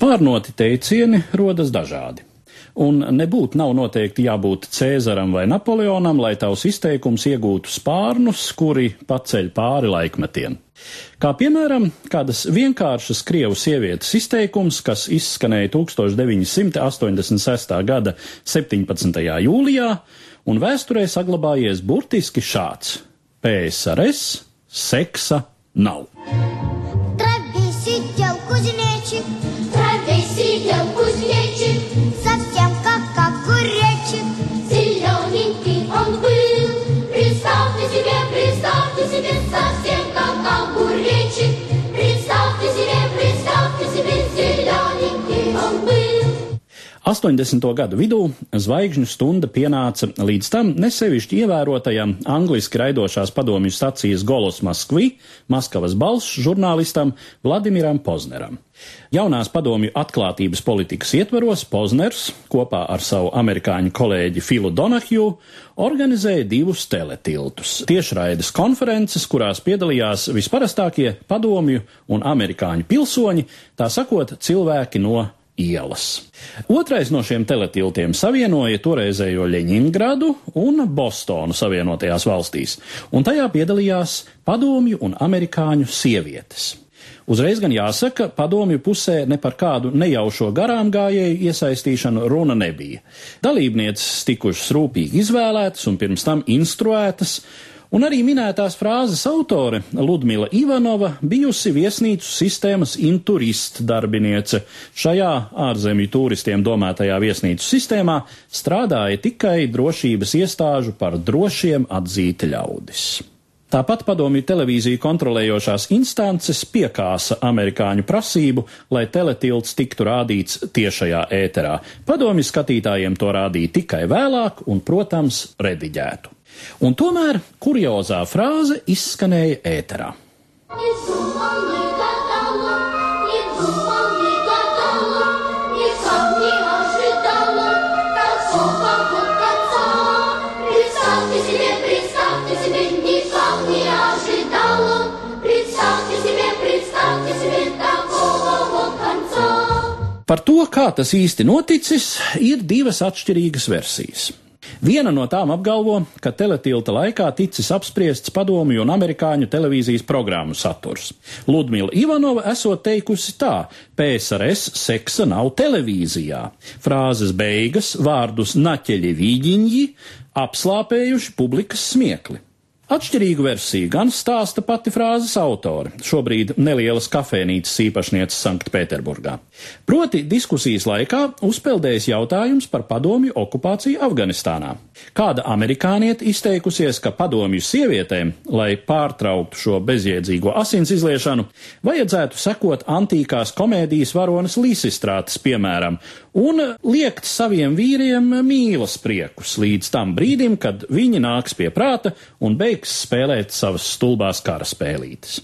Spārnoti teicieni rodas dažādi. Un nebūtu nav noteikti jābūt Cēzaram vai Napoleonam, lai tavs izteikums iegūtu spārnus, kuri paceļ pāri laikmetiem. Kā piemēram, kādas vienkāršas krievu sievietes izteikums, kas izskanēja 1986. gada 17. jūlijā, un vēsturē saglabājies burtiski šāds - PSRS seksa nav. Trabīs, ideāl, kuzinēči. 80. gadu vidū zvaigžņu stunda pienāca līdz tam nesevišķi ievērotajam angliski raidošās padomju stacijas Golos Maskvi, Maskavas balss žurnālistam Vladimiram Pozneram. Jaunās padomju atklātības politikas ietvaros Pozners kopā ar savu amerikāņu kolēģi Filu Donahju organizēja divus teletiltus - tiešraides konferences, kurās piedalījās visparastākie padomju un amerikāņu pilsoņi, tā sakot, cilvēki no ielas. Otrais no šiem teletiltiem savienoja toreizējo Ļeņingradu un Bostonu Savienotajās valstīs, un tajā piedalījās padomju un amerikāņu sievietes. Uzreiz gan jāsaka, padomju pusē ne par kādu nejaušo garām gājēju iesaistīšanu runa nebija. Dalībnieces tikušas rūpīgi izvēlētas un pirms tam instruētas, Un arī minētās frāzes autore Ludmila Ivanova bijusi viesnīcu sistēmas inturist darbiniece. Šajā ārzemju turistiem domātajā viesnīcu sistēmā strādāja tikai drošības iestāžu par drošiem atzīti ļaudis. Tāpat padomju televīziju kontrolējošās instances piekāsa amerikāņu prasību, lai teletilts tiktu rādīts tiešajā ēterā. Padomju skatītājiem to rādīja tikai vēlāk un, protams, rediģētu. Un tomēr kuriozā frāze izskanēja ēterā. Не Par to, kā tas īsti noticis, ir divas atšķirīgas versijas. Viena no tām apgalvo, ka teletilta laikā ticis apspriests padomju un amerikāņu televīzijas programmu saturs. Ludmila Ivanova esot teikusi tā: PSRS seksa nav televīzijā. Frāzes beigas vārdus naķeļi vīģiņi apslāpējuši publikas smiekli. Atšķirīgu versiju gan stāsta pati frāzes autore, šobrīd nelielas kafejnīcas īpašniece Sanktpēterburgā. Proti diskusijas laikā uzpeldējis jautājums par padomju okupāciju Afganistānā. Kāda amerikānieta izteikusies, ka padomju sievietēm, lai pārtrauktu šo bezjēdzīgo asins izliešanu, vajadzētu sekot antīkās komēdijas varonas Līsistrātes piemēram un liekt saviem vīriem mīlas priekus līdz tam brīdim, kad viņi nāks pie prāta un beigs spēlēt savas stulbās kara spēlītes.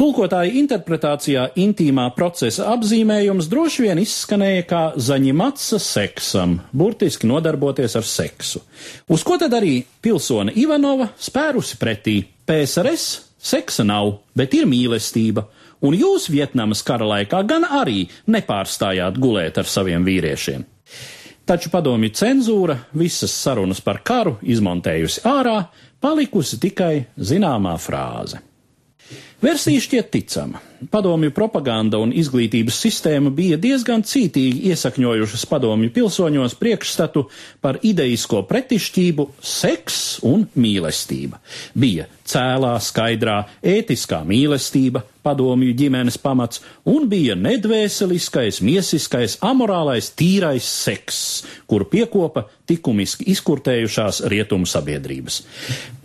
Tulkotāja interpretācijā intīmā procesa apzīmējums droši vien izskanēja kā zaņimatsa seksam, burtiski nodarboties ar seksu. Uz ko tad arī pilsone Ivanova spērusi pretī PSRS seksa nav, bet ir mīlestība, un jūs Vietnamas kara laikā gan arī nepārstājāt gulēt ar saviem vīriešiem. Taču padomju cenzūra visas sarunas par karu izmontējusi ārā, palikusi tikai zināmā frāze. Versija šķiet ticama. Padomju propaganda un izglītības sistēma bija diezgan cītīgi iesakņojušas padomju pilsoņos priekšstatu par ideisko pretišķību seks un mīlestība. Bija cēlā, skaidrā, ētiskā mīlestība, padomju ģimenes pamats, un bija nedvēseliskais, miesiskais, amorālais, tīrais seks, kuru piekopa likumiski izkurtējušās rietumu sabiedrības.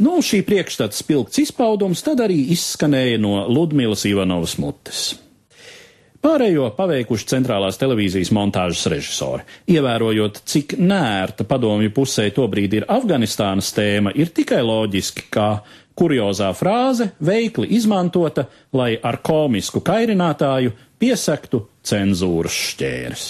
Nu, šī priekšstata spilgts izpaudums tad arī izskanēja no Ludmilas Ivanovas mutes. Pārējo paveikuši centrālās televīzijas montāžas režisori. Ievērojot, cik nērta padomju pusē tobrīd ir Afganistānas tēma, ir tikai loģiski, ka kuriozā frāze veikli izmantota, lai ar komisku kairinātāju piesaktu cenzūras šķērs.